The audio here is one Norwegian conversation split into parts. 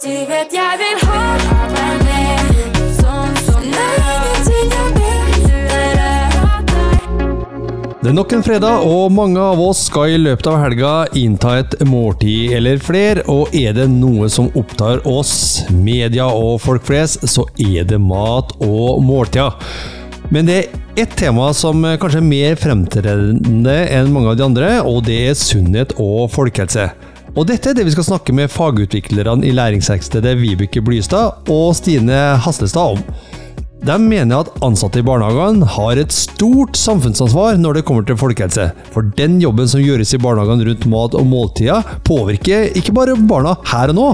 Du vet jeg vil ha deg med. Det er nok en fredag, og mange av oss skal i løpet av helga innta et måltid eller fler. Og er det noe som opptar oss, media og folk flest, så er det mat og måltider. Men det er ett tema som kanskje er mer fremtredende enn mange av de andre, og det er sunnhet og folkehelse. Og dette er det vi skal snakke med fagutviklerne i læringsverkstedet Vibeke Blystad og Stine Haslestad om. De mener at ansatte i barnehagene har et stort samfunnsansvar når det kommer til folkehelse. For den jobben som gjøres i barnehagene rundt mat og måltider, påvirker ikke bare barna her og nå,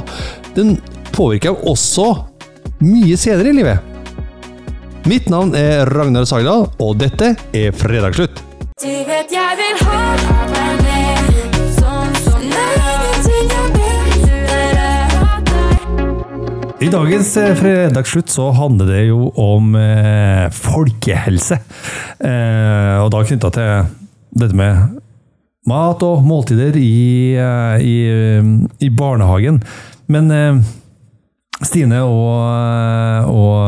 den påvirker også mye senere i livet. Mitt navn er Ragnar Sagdal, og dette er Fredagsslutt. Du vet jeg vil ha deg I dagens eh, fredagsslutt så handler det jo om eh, folkehelse. Eh, og da knytta til dette med mat og måltider i, eh, i, eh, i barnehagen. Men eh, Stine og, og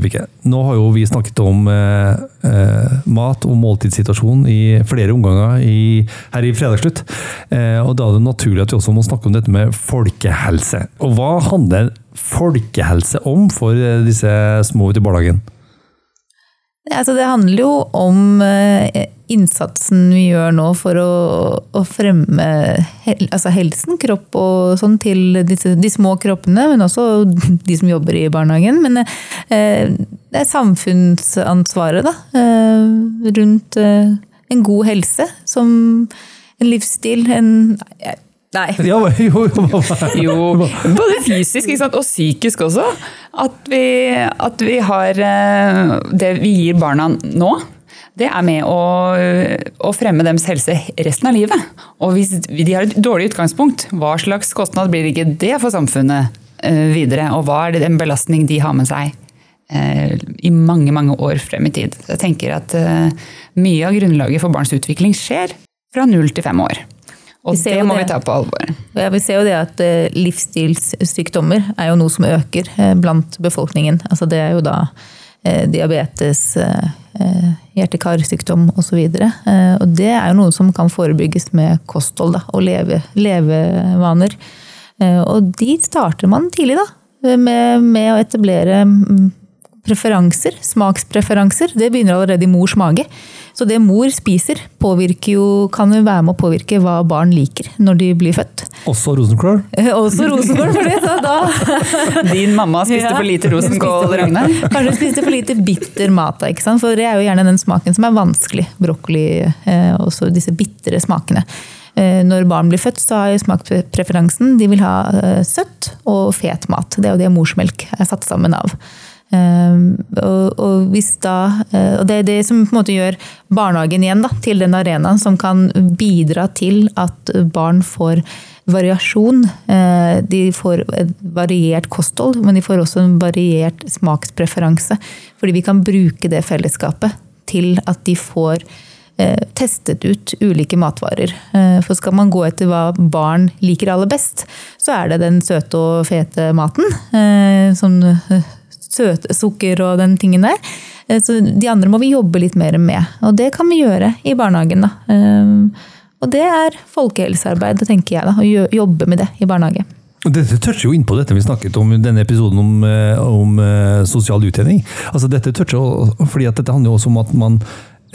Vibeke, nå har jo vi snakket om eh, eh, mat- og måltidssituasjonen i flere omganger i, her i Fredagsslutt. Eh, og da er det naturlig at vi også må snakke om dette med folkehelse. Og hva handler folkehelse om for eh, disse små ute i barnehagen? Altså, det handler jo om eh, innsatsen vi gjør nå for å, å fremme hel, altså helsen, kropp og sånn til disse, de små kroppene, men også de som jobber i barnehagen. Men eh, det er samfunnsansvaret da, eh, rundt eh, en god helse, som en livsstil, en Nei. Ja, jo, jo, Jo, både fysisk ikke sant? og psykisk også. At vi, at vi har eh, Det vi gir barna nå, det er med å, å fremme deres helse resten av livet. Og hvis de har et dårlig utgangspunkt, hva slags kostnad blir ikke det for samfunnet eh, videre? Og hva er det en belastning de har med seg eh, i mange, mange år frem i tid? Så jeg tenker at mye av grunnlaget for barns utvikling skjer fra null til fem år. Og det må det. vi ta på alvor. Ja, vi ser jo det at eh, livsstilssykdommer er jo noe som øker eh, blant befolkningen. Altså det er jo da eh, diabetes, eh, hjerte-karsykdom osv. Eh, og det er jo noe som kan forebygges med kosthold da, og leve, levevaner. Eh, og dit starter man tidlig, da. Med, med å etablere mm, preferanser, smakspreferanser. Det begynner allerede i mors mage. Så det mor spiser, jo, kan jo være med å påvirke hva barn liker når de blir født. Også rosenkål? Eh, Også rosenkål, for det. Da Din mamma spiste Ja. for lite rosenkål, Ragne? Kanskje spiste for lite bitter mat, ikke sant? for det er jo gjerne den smaken som er vanskelig. Brokkoli, eh, også disse bitre smakene. Eh, når barn blir født, så har jo smakspreferansen de vil ha eh, søtt og fet mat. Det er jo det morsmelk er satt sammen av. Um, og, og, da, uh, og det er det som på en måte gjør barnehagen igjen da, til den arenaen som kan bidra til at barn får variasjon. Uh, de får et variert kosthold, men de får også en variert smakspreferanse. Fordi vi kan bruke det fellesskapet til at de får uh, testet ut ulike matvarer. For skal man gå etter hva barn liker aller best, så er det den søte og fete maten. Sånn søte sukker og den tingen der. Eh, Så de andre må vi jobbe litt mer med. Og det kan vi gjøre i barnehagen. Da. Eh, Og det er folkehelsearbeid, tenker jeg. da, Å jobbe med det i barnehage. Dette toucher jo inn på dette vi snakket om i denne episoden om, eh, om sosial utjevning. Altså dette toucher fordi dette handler jo også om at man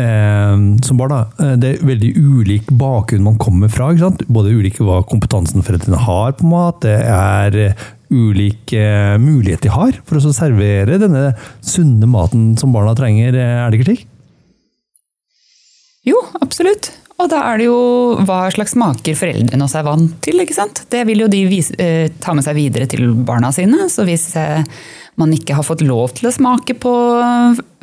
eh, som barn da, eh, Det er veldig ulik bakgrunn man kommer fra. ikke sant? Både ulik hva kompetansen foreldrene har på mat, det er ulike ulik eh, de har for å servere denne sunne maten som barna trenger. eh, Er det ikke slik? Jo, absolutt. Og da er det jo hva slags smaker foreldrene også er vant til. ikke sant? Det vil jo de vise, eh, ta med seg videre til barna sine. Så hvis eh, man ikke har fått lov til å smake på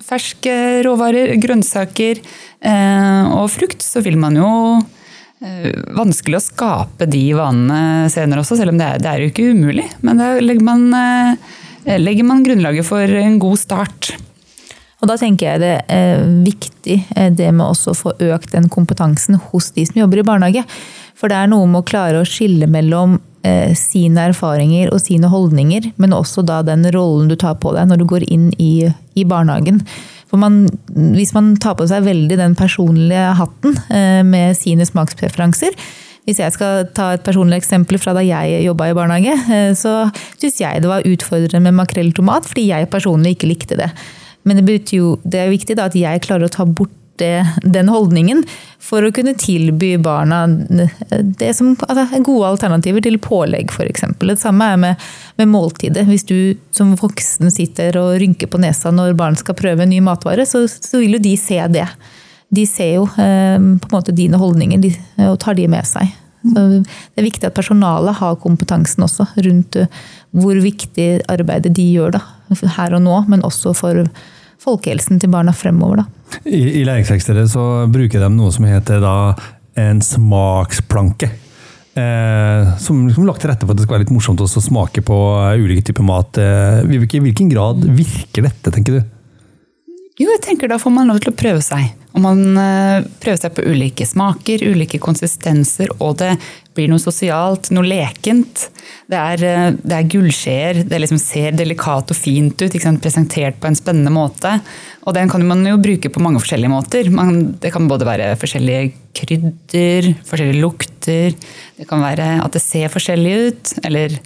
ferske råvarer, grønnsaker eh, og frukt, så vil man jo eh, Vanskelig å skape de vanene senere også, selv om det er, det er jo ikke umulig. Men da legger man, eh, legger man grunnlaget for en god start. Og da tenker jeg det er viktig eh, det med også å få økt den kompetansen hos de som jobber i barnehage. For det er noe med å klare å skille mellom eh, sine erfaringer og sine holdninger, men også da den rollen du tar på deg når du går inn i, i barnehagen. For man, hvis man tar på seg veldig den personlige hatten eh, med sine smakspreferanser, hvis jeg skal ta et personlig eksempel fra da jeg jobba i barnehage, eh, så syns jeg det var utfordrende med makrell tomat, fordi jeg personlig ikke likte det. Men det, jo, det er viktig at jeg klarer å ta bort det, den holdningen for å kunne tilby barna det som altså, gode alternativer til pålegg, f.eks. Det samme er med, med måltidet. Hvis du som voksen sitter og rynker på nesa når barn skal prøve en ny matvare, så, så vil jo de se det. De ser jo eh, på en måte dine holdninger de, og tar de med seg. Så det er viktig at personalet har kompetansen også rundt eh, hvor viktig arbeidet de gjør da, her og nå, men også for folkehelsen til barna fremover. Da. I, I læringsverkstedet så bruker de noe som heter da en smaksplanke. Eh, som liksom lagt til rette for at det skal være litt morsomt også å smake på eh, ulike typer mat. Eh, I hvilken grad virker dette, tenker du? Jo, jeg tenker da får man lov til å prøve seg. Og man eh, prøver seg på ulike smaker, ulike konsistenser, og det blir noe sosialt, noe lekent. Det er, eh, det er gullskjeer, det liksom ser delikat og fint ut, presentert på en spennende måte. Og den kan man jo bruke på mange forskjellige måter. Man, det kan både være forskjellige krydder, forskjellige lukter, det kan være at det ser forskjellig ut, eller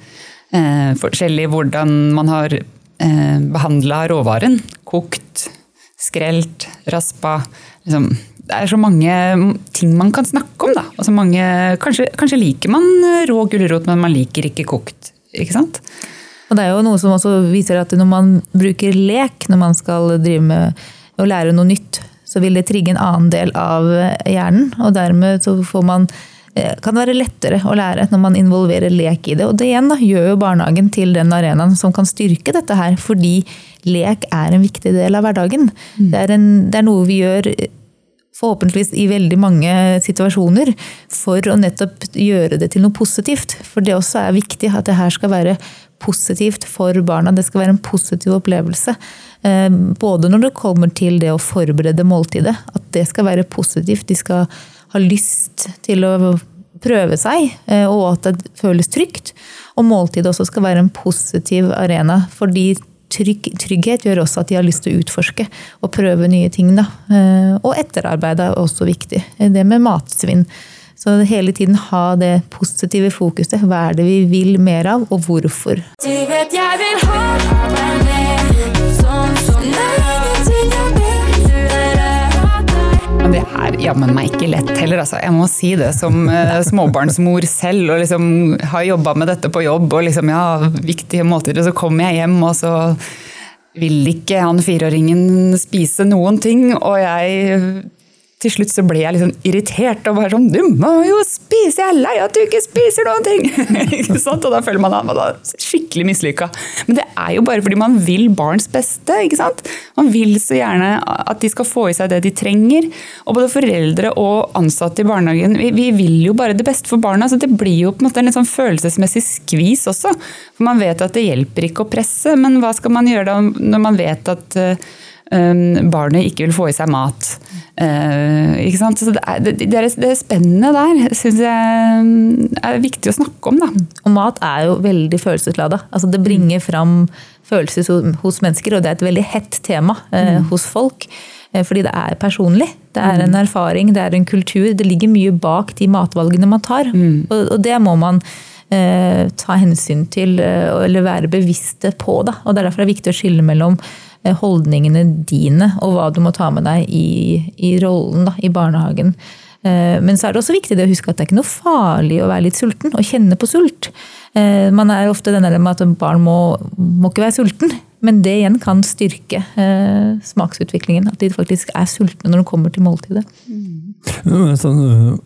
eh, forskjellig hvordan man har eh, behandla råvaren. Kokt, skrelt, raspa. Liksom. Det er så mange ting man kan snakke om. Da. Altså mange, kanskje, kanskje liker man rå gulrot, men man liker ikke kokt. Ikke sant? Og det er jo noe som også viser at når man bruker lek når man skal drive med å lære noe nytt, så vil det trigge en annen del av hjernen. Og dermed så får man eh, kan det være lettere å lære når man involverer lek i det. Og det igjen da, gjør jo barnehagen til den arenaen som kan styrke dette her, fordi lek er en viktig del av hverdagen. Det, er en, det er noe vi gjør forhåpentligvis i veldig mange situasjoner for å nettopp gjøre det til noe positivt. For det også er viktig at det her skal være positivt for barna. Det skal være en positiv opplevelse. Eh, Både når det kommer til det å forberede måltidet, at det skal være positivt. De skal ha lyst til å prøve seg, eh, og at det føles trygt. Og måltidet også skal være en positiv arena. fordi trygg, trygghet gjør også at de har lyst til å utforske og prøve nye ting. Da. Eh, Og etterarbeid er også viktig. Det med matsvinn. Så hele tiden ha det positive fokuset. Hva er det vi vil mer av, og hvorfor? Du vet jeg vil ha deg med jammen meg ikke lett heller, altså. Jeg må si det som uh, småbarnsmor selv, og liksom har jobba med dette på jobb, og liksom, ja, viktige måltider, så kommer jeg hjem, og så vil ikke han fireåringen spise noen ting, og jeg til slutt så ble jeg sånn irritert og bare sånn Du må jo spise! Jeg er lei at du ikke spiser noen ting! ikke sant? Og da føler man seg skikkelig mislykka. Men det er jo bare fordi man vil barns beste. ikke sant? Man vil så gjerne at de skal få i seg det de trenger. Og både foreldre og ansatte i barnehagen vi, vi vil jo bare det beste for barna. Så det blir jo på en måte en litt sånn følelsesmessig skvis også. For man vet at det hjelper ikke å presse, men hva skal man gjøre da når man vet at um, barnet ikke vil få i seg mat. Uh, ikke sant? Så det er, det, spennende der, syns jeg er viktig å snakke om. Da. Og mat er jo veldig følelseslada. Altså det bringer fram følelser hos- mennesker, og det er et veldig hett tema eh, hos folk. eh, Fordi det er personlig. Det er en erfaring, det er en kultur. Det ligger mye bak de matvalgene man tar. Og, og det må man eh, ta hensyn til, eller være bevisste på. Da. Og det er derfor det er viktig å skille mellom holdningene dine og hva du må ta med deg i, i rollen da, i barnehagen. Eh, Men så er det også viktig å huske at det er ikke noe farlig å være litt sulten og kjenne på sult. Eh, Man er ofte den med at barn må, må ikke være sulten, men det igjen kan styrke eh, smaksutviklingen. At de faktisk er sultne når de kommer til måltidet. Øh,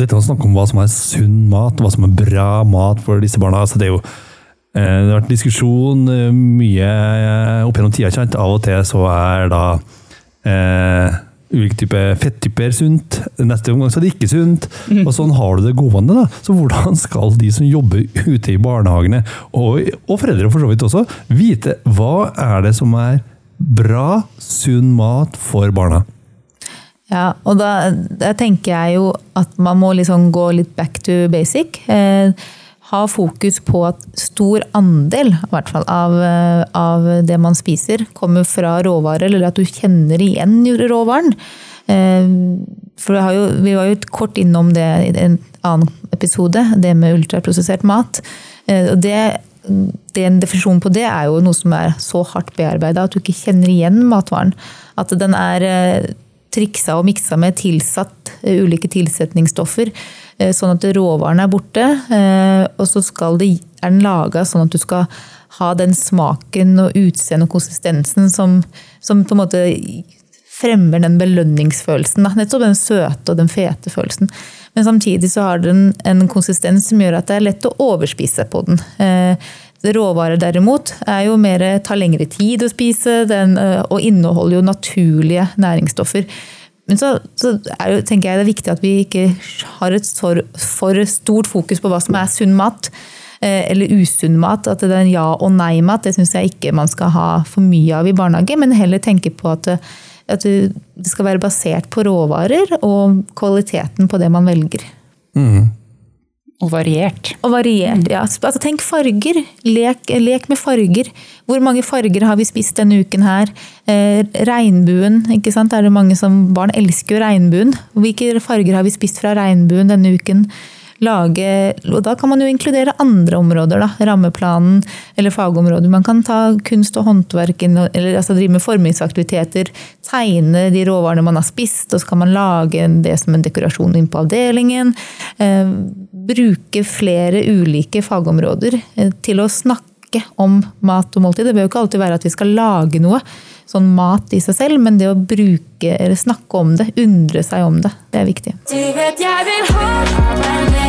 dette å snakke om hva som er sunn mat, hva som er bra mat for disse barna, altså det er jo eh, det har vært diskusjon øh, mye øh, opp gjennom tida. Kjent. Av og til så er da eh, ulike typer fettyper sunt, neste omgang så er det ikke sunt. Og sånn har du det gående. da. Så hvordan skal de som jobber ute i barnehagene, og, og foreldre for så vidt også, vite hva er det som er bra, sunn mat for barna? Ja, og da, da tenker jeg jo at man må liksom gå litt back to basic. Eh, ha fokus på at stor andel fall, av, eh, av det man spiser, kommer fra råvarer, eller at du kjenner igjen råvaren. Eh, for jo, vi var jo kort innom det i en annen episode, det med ultraprosessert mat. Eh, og det, den En definisjon på det er jo noe som er så hardt bearbeida at du ikke kjenner igjen matvaren. At den er triksa og miksa med tilsatt eh, ulike tilsetningsstoffer. eh, Sånn at råvarene er borte, eh, og så det, er den laga sånn at du skal ha den smaken og utseendet og konsistensen som, som på en måte fremmer den belønningsfølelsen. Nettopp den søte og den fete følelsen. Men samtidig så har den en konsistens som gjør at det er lett å overspise på den. Eh, Råvarer derimot er jo mer, tar lengre tid å spise den, eh, og inneholder jo naturlige næringsstoffer. Men så, så jo, tenker jeg det er viktig at vi ikke har et for, for stort fokus på hva som er sunn mat. eh, Eller usunn mat. At det er en ja- og nei-mat det syns jeg ikke man skal ha for mye av i barnehage. Men heller tenke på at, det- at det skal være basert på råvarer og kvaliteten på det man velger. Og variert. Og variert, ja. Altså, tenk farger. Lek, lek med farger. Hvor mange farger har vi spist denne uken her? Eh, regnbuen, ikke sant. Er det mange som Barn elsker jo regnbuen. Hvilke farger har vi spist fra regnbuen denne uken? Lage, og da kan man jo inkludere andre områder, da. Rammeplanen eller fagområder. Man kan ta kunst og håndverk, eller altså drive med formingsaktiviteter. Tegne de råvarene man har spist, og så kan man lage det som en dekorasjon inn på avdelingen. Eh, bruke flere ulike fagområder eh, til å snakke om mat og måltid. Det bør jo ikke alltid være at vi skal lage noe, sånn mat i seg selv, men det å bruke eller snakke om det, undre seg om det, det er viktig. Du vet jeg vil ha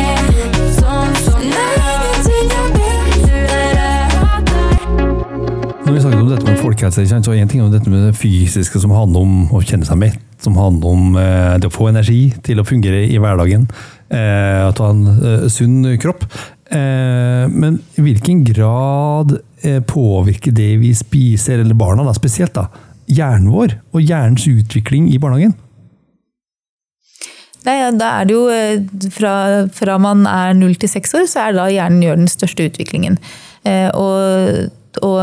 Når vi snakker om dette med folkehelse, så er en ting om dette med det fysiske som handler om å kjenne seg mett, som handler om eh, det å få energi til å fungere i hverdagen, eh, at du har en eh, sunn kropp. Eh, men i hvilken grad påvirker det vi spiser, eller barna da, spesielt, da, hjernen vår og hjernens utvikling i barnehagen? Nei, da er det jo fra, fra man er null til seks år, så er det da hjernen gjør den største utviklingen. Og, og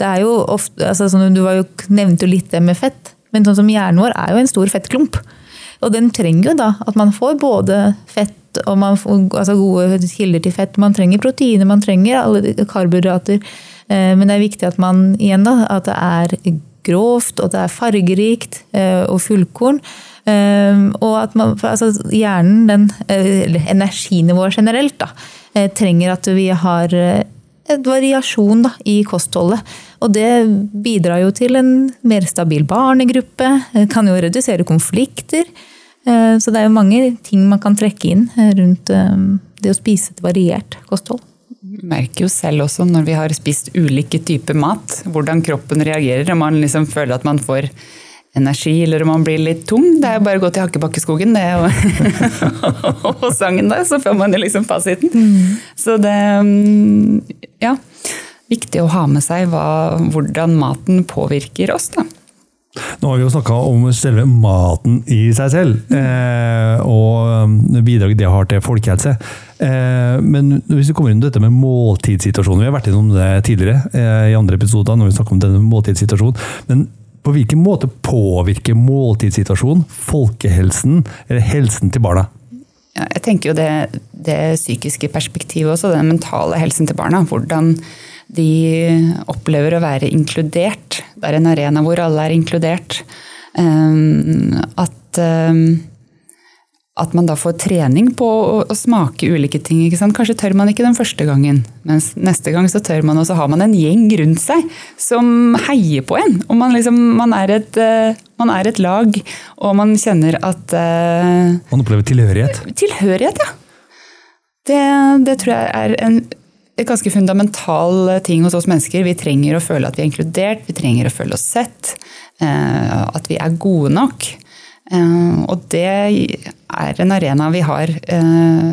det er jo ofte altså, sånn, Du jo, nevnte jo litt det med fett, men sånn som hjernen vår er jo en stor fettklump. Og den trenger jo da at man får både fett og man får altså gode kilder til fett. Man trenger proteiner, man trenger alle karbohydrater. Eh, Men det er viktig at man igjen da, at det er grovt, og det er fargerikt eh, og fullkorn. Eh, Og at man, altså hjernen, den, eller energinivået generelt, da, trenger at vi har et variasjon da, i kostholdet. Og det bidrar jo til en mer stabil barnegruppe. Kan jo redusere konflikter. Eh, Så det er jo mange ting man kan trekke inn eh, rundt eh, det å spise et variert kosthold. Vi merker jo selv også når vi har spist ulike typer mat, hvordan kroppen reagerer. Om man liksom føler at man får energi, eller om man blir litt tung. Det er jo bare å gå til Hakkebakkeskogen det, og, og sangen der, så får man jo liksom fasiten. Så det mm, Ja. Viktig å ha med seg hva, hvordan maten påvirker oss, da. Nå har vi jo snakka om selve maten i seg selv, eh, og um, bidraget det har til folkehelse. Eh, men hvis vi kommer inn på dette med måltidssituasjonen, vi har vært innom det tidligere eh, i andre episoder når vi snakker om denne måltidssituasjonen. Men på hvilken måte påvirker måltidssituasjonen folkehelsen, eller helsen til barna? Ja, jeg tenker jo det, det psykiske perspektivet også, den mentale helsen til barna. Hvordan de opplever å være inkludert. Det er en arena hvor alle er inkludert. Um, at, um, at man da får trening på å, å smake ulike ting. Ikke sant? Kanskje tør man ikke den første gangen, mens neste gang så tør man, og så har man en gjeng rundt seg som heier på en. Og man, liksom, man, er, et, eh, man er et lag, og man kjenner at uh, Man opplever tilhørighet. Tilhørighet, ja. Det, det tror jeg er en et ganske fundamental ting hos oss mennesker. Vi trenger å føle at vi er inkludert, vi trenger å føle oss sett. eh, At vi er gode nok. Eh, Og det er en arena vi har eh,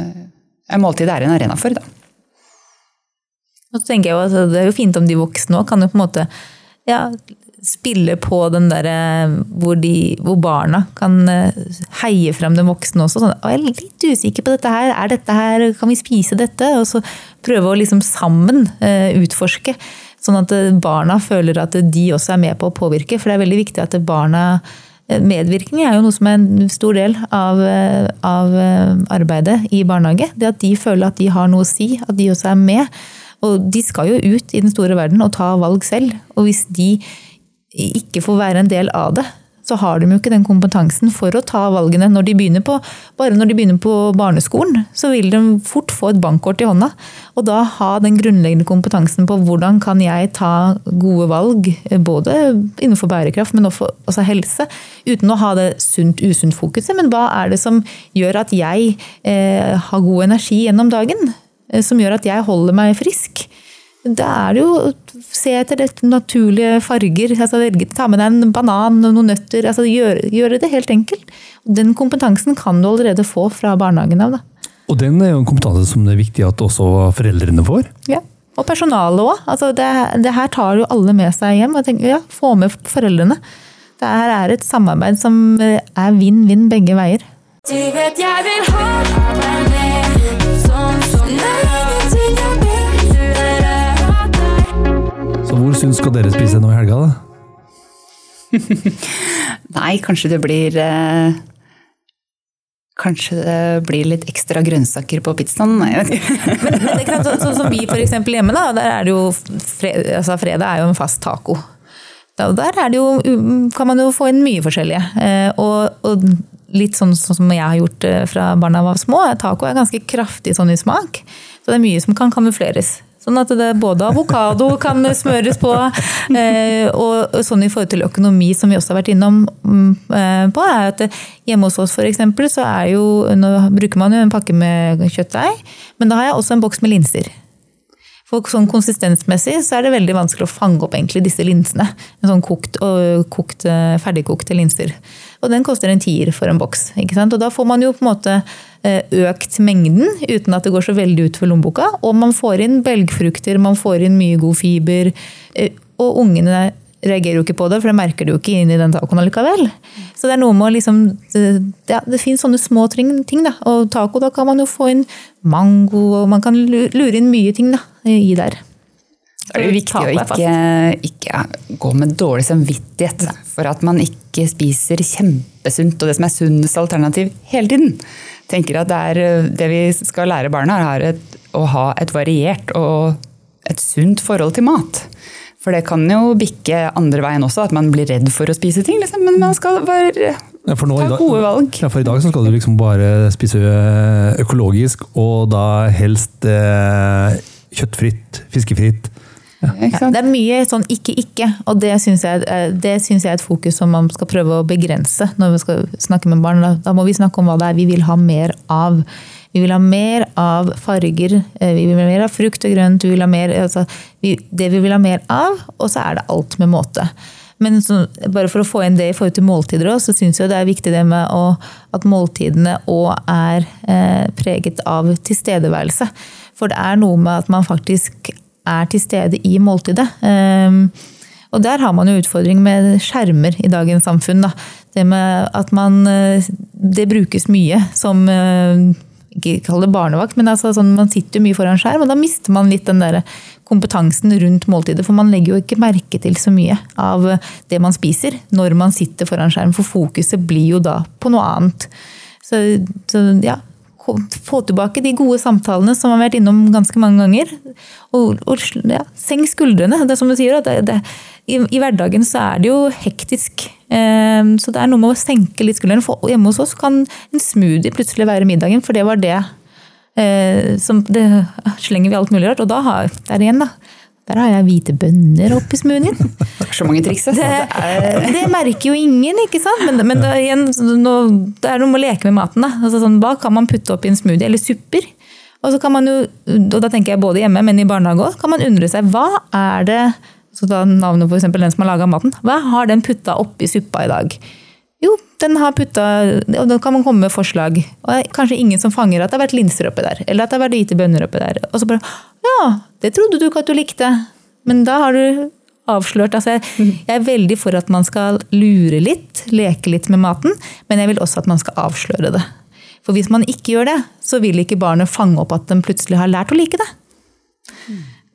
En måltid er en arena for, da. Og så tenker jeg jo at Det er jo fint om de voksne òg kan jo på en måte ja, spille på den derre hvor, de- hvor barna kan eh, heie frem den voksne også. Sånn, jeg er litt usikker på dette her, er dette her, kan vi spise dette? Og så prøve å liksom sammen eh, utforske. Sånn at eh, barna føler at de også er med på å påvirke. For det er veldig viktig at barna eh, Medvirkning er jo noe som er en stor del av, eh, av eh, arbeidet i barnehage. Det at de føler at de har noe å si, at de også er med. Og de skal jo ut i den store verden og ta valg selv. Og hvis de ikke får være en del av det, så har de jo ikke den kompetansen for å ta valgene. Når de begynner på, bare når de begynner på barneskolen, så vil de fort få et bankkort i hånda. Og da ha den grunnleggende kompetansen på hvordan kan jeg ta gode valg, både innenfor bærekraft, men også, også helse, uten å ha det sunt-usunt-fokuset. Men hva er det som gjør at jeg eh, har god energi gjennom dagen? Eh, Som gjør at jeg holder meg frisk? Da er det jo se etter det naturlige farger. altså Ta med deg en banan og noen nøtter. altså Gjøre, gjøre det helt enkelt. Den kompetansen kan du allerede få fra barnehagen av. da. Og den er jo en kompetanse som det er viktig at også foreldrene får. Ja. Og personalet òg. Altså det, det her tar jo alle med seg hjem. og tenker, ja, Få med foreldrene. Det her er et samarbeid som er vinn-vinn begge veier. Du vet jeg vil ha Så syns skal dere spise nå i helga, da? Nei, kanskje det blir eh, Kanskje det blir litt ekstra grønnsaker på pizzaen. Nei, jeg vet ikke. Men, men det er klart, så- sånn som vi eksempel hjemme, da, der er det jo fre, altså fredag er jo en fast taco. Da, der er det jo, um, kan man jo få inn mye forskjellige. Eh, og, og litt sånn, sånn som jeg har gjort eh, fra barna var små, taco er ganske kraftig sånn i smak. Så det er mye som kan kamufleres. Sånn at det både avokado kan smøres på, eh, og sånn i forhold til økonomi som vi også har vært innom mm, eh, på, er at hjemme hos oss eksempel, så er jo, nå bruker man jo en pakke med kjøttdeig, men da har jeg også en boks med linser. For sånn konsistensmessig så er det veldig vanskelig å fange opp disse linsene. En sånn kokt, og kokt, eh, ferdigkokte linser. Og den koster en tier for en boks. ikke sant? Og da får man jo på en måte eh, økt mengden uten at det går så veldig ut for lommeboka. Og man får inn belgfrukter, man får inn mye god fiber. eh, Og ungene reagerer jo ikke på det, for det merker de jo ikke inn i den tacoen allikevel. Så det er noe med å liksom ja, Det finnes sånne små ting, da. Og taco, da kan man jo få inn mango, og man kan lure inn mye ting da, i der. Er det viktig å ikke, ikke gå med dårlig samvittighet for at man ikke spiser kjempesunt og det som er sunnest alternativ hele tiden. tenker at det, er, eh, det vi skal lære barna, er et, å ha et variert og et sunt forhold til mat. For det kan jo bikke andre veien også, at man blir redd for å spise ting. Liksom. Men man skal bare Ja, for nå ta gode valg. Ja, for I dag så skal du liksom bare spise økologisk, og da helst eh, kjøttfritt, fiskefritt. Ja, det er mye sånn ikke-ikke, og det syns jeg, synes jeg er et fokus som man skal prøve å begrense når vi skal snakke med barn. Da må vi snakke om hva det er vi vil ha mer av. Vi vil ha mer av farger, eh, vi vil ha mer av frukt og grønt, vi vil ha mer, altså, vi, det vi vil ha mer av, og så er det alt med måte. Men så, bare for å få inn det i forhold til måltider òg, så syns jeg det er viktig det med å, at måltidene òg er eh, preget av tilstedeværelse. For det er noe med at man faktisk er til stede i måltidet. Ehm, og der har man jo utfordring med skjermer i dagens samfunn. Da. Det med at man eh, Det brukes mye som eh, Ikke kall det barnevakt, men altså sånn, man sitter mye foran skjerm, og da mister man litt den der kompetansen rundt måltidet. For man legger jo ikke merke til så mye av det man spiser når man sitter foran skjerm, for fokuset blir jo da på noe annet. Så, så ja, få tilbake de gode samtalene som har vært innom ganske mange ganger. Og, og ja, senk skuldrene. Det er som du sier, det, det, i, i hverdagen så er det jo hektisk. Eh, så det er noe med å senke litt skuldrene. For hjemme hos oss kan en smoothie plutselig være middagen, for det var det. Eh, som, det slenger vi alt mulig rart. Og da har der igjen, da. Der har jeg hvite bønner oppi smoothien. Så mange triks. altså. Det, Det er, det merker jo ingen, ikke sant? Men, men det, igjen, nå, det er noe med å leke med maten. Da. Altså, sånn, hva kan man putte oppi en smoothie? Eller supper? Og så kan man jo, og da tenker jeg både hjemme, men i barnehage òg, kan man undre seg hva er det så da navnet for den som har laga maten. Hva har den putta oppi suppa i dag? Jo, den har putta Og da kan man komme med forslag. Og det er kanskje ingen som fanger at det har vært linser oppi der. Eller at det har vært hvite bønner oppi der. Og så bare Ja, det trodde du ikke at du likte. Men da har du avslørt. Altså, jeg, er veldig for at man skal lure litt, leke litt med maten, men jeg vil også at man skal avsløre det. For hvis man ikke gjør det, så vil ikke barnet fange opp at den plutselig har lært å like det.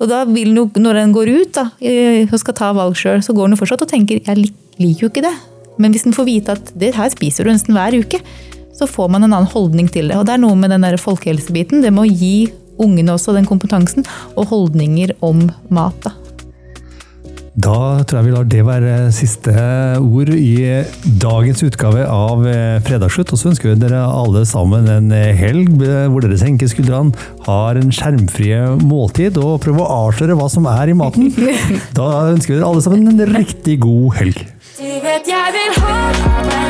Og da vil den jo, når den går ut da, eh, og skal ta valg sjøl, så går den jo fortsatt og tenker jeg liker jo ikke det. Men hvis den får vite at det her spiser du nesten hver uke, så får man en annen holdning til det. Og det er noe med den der folkehelsebiten. Det med å gi ungene også den kompetansen og holdninger om mat. da. Da tror jeg vi lar det være siste ord i dagens utgave av eh, Fredagsslutt. Og så ønsker vi dere alle sammen en eh, helg eh, hvor dere senker skuldrene, har en skjermfrie måltid og prøver å avsløre hva som er i maten. Da ønsker vi dere alle sammen en riktig god helg. Du vet jeg vil ha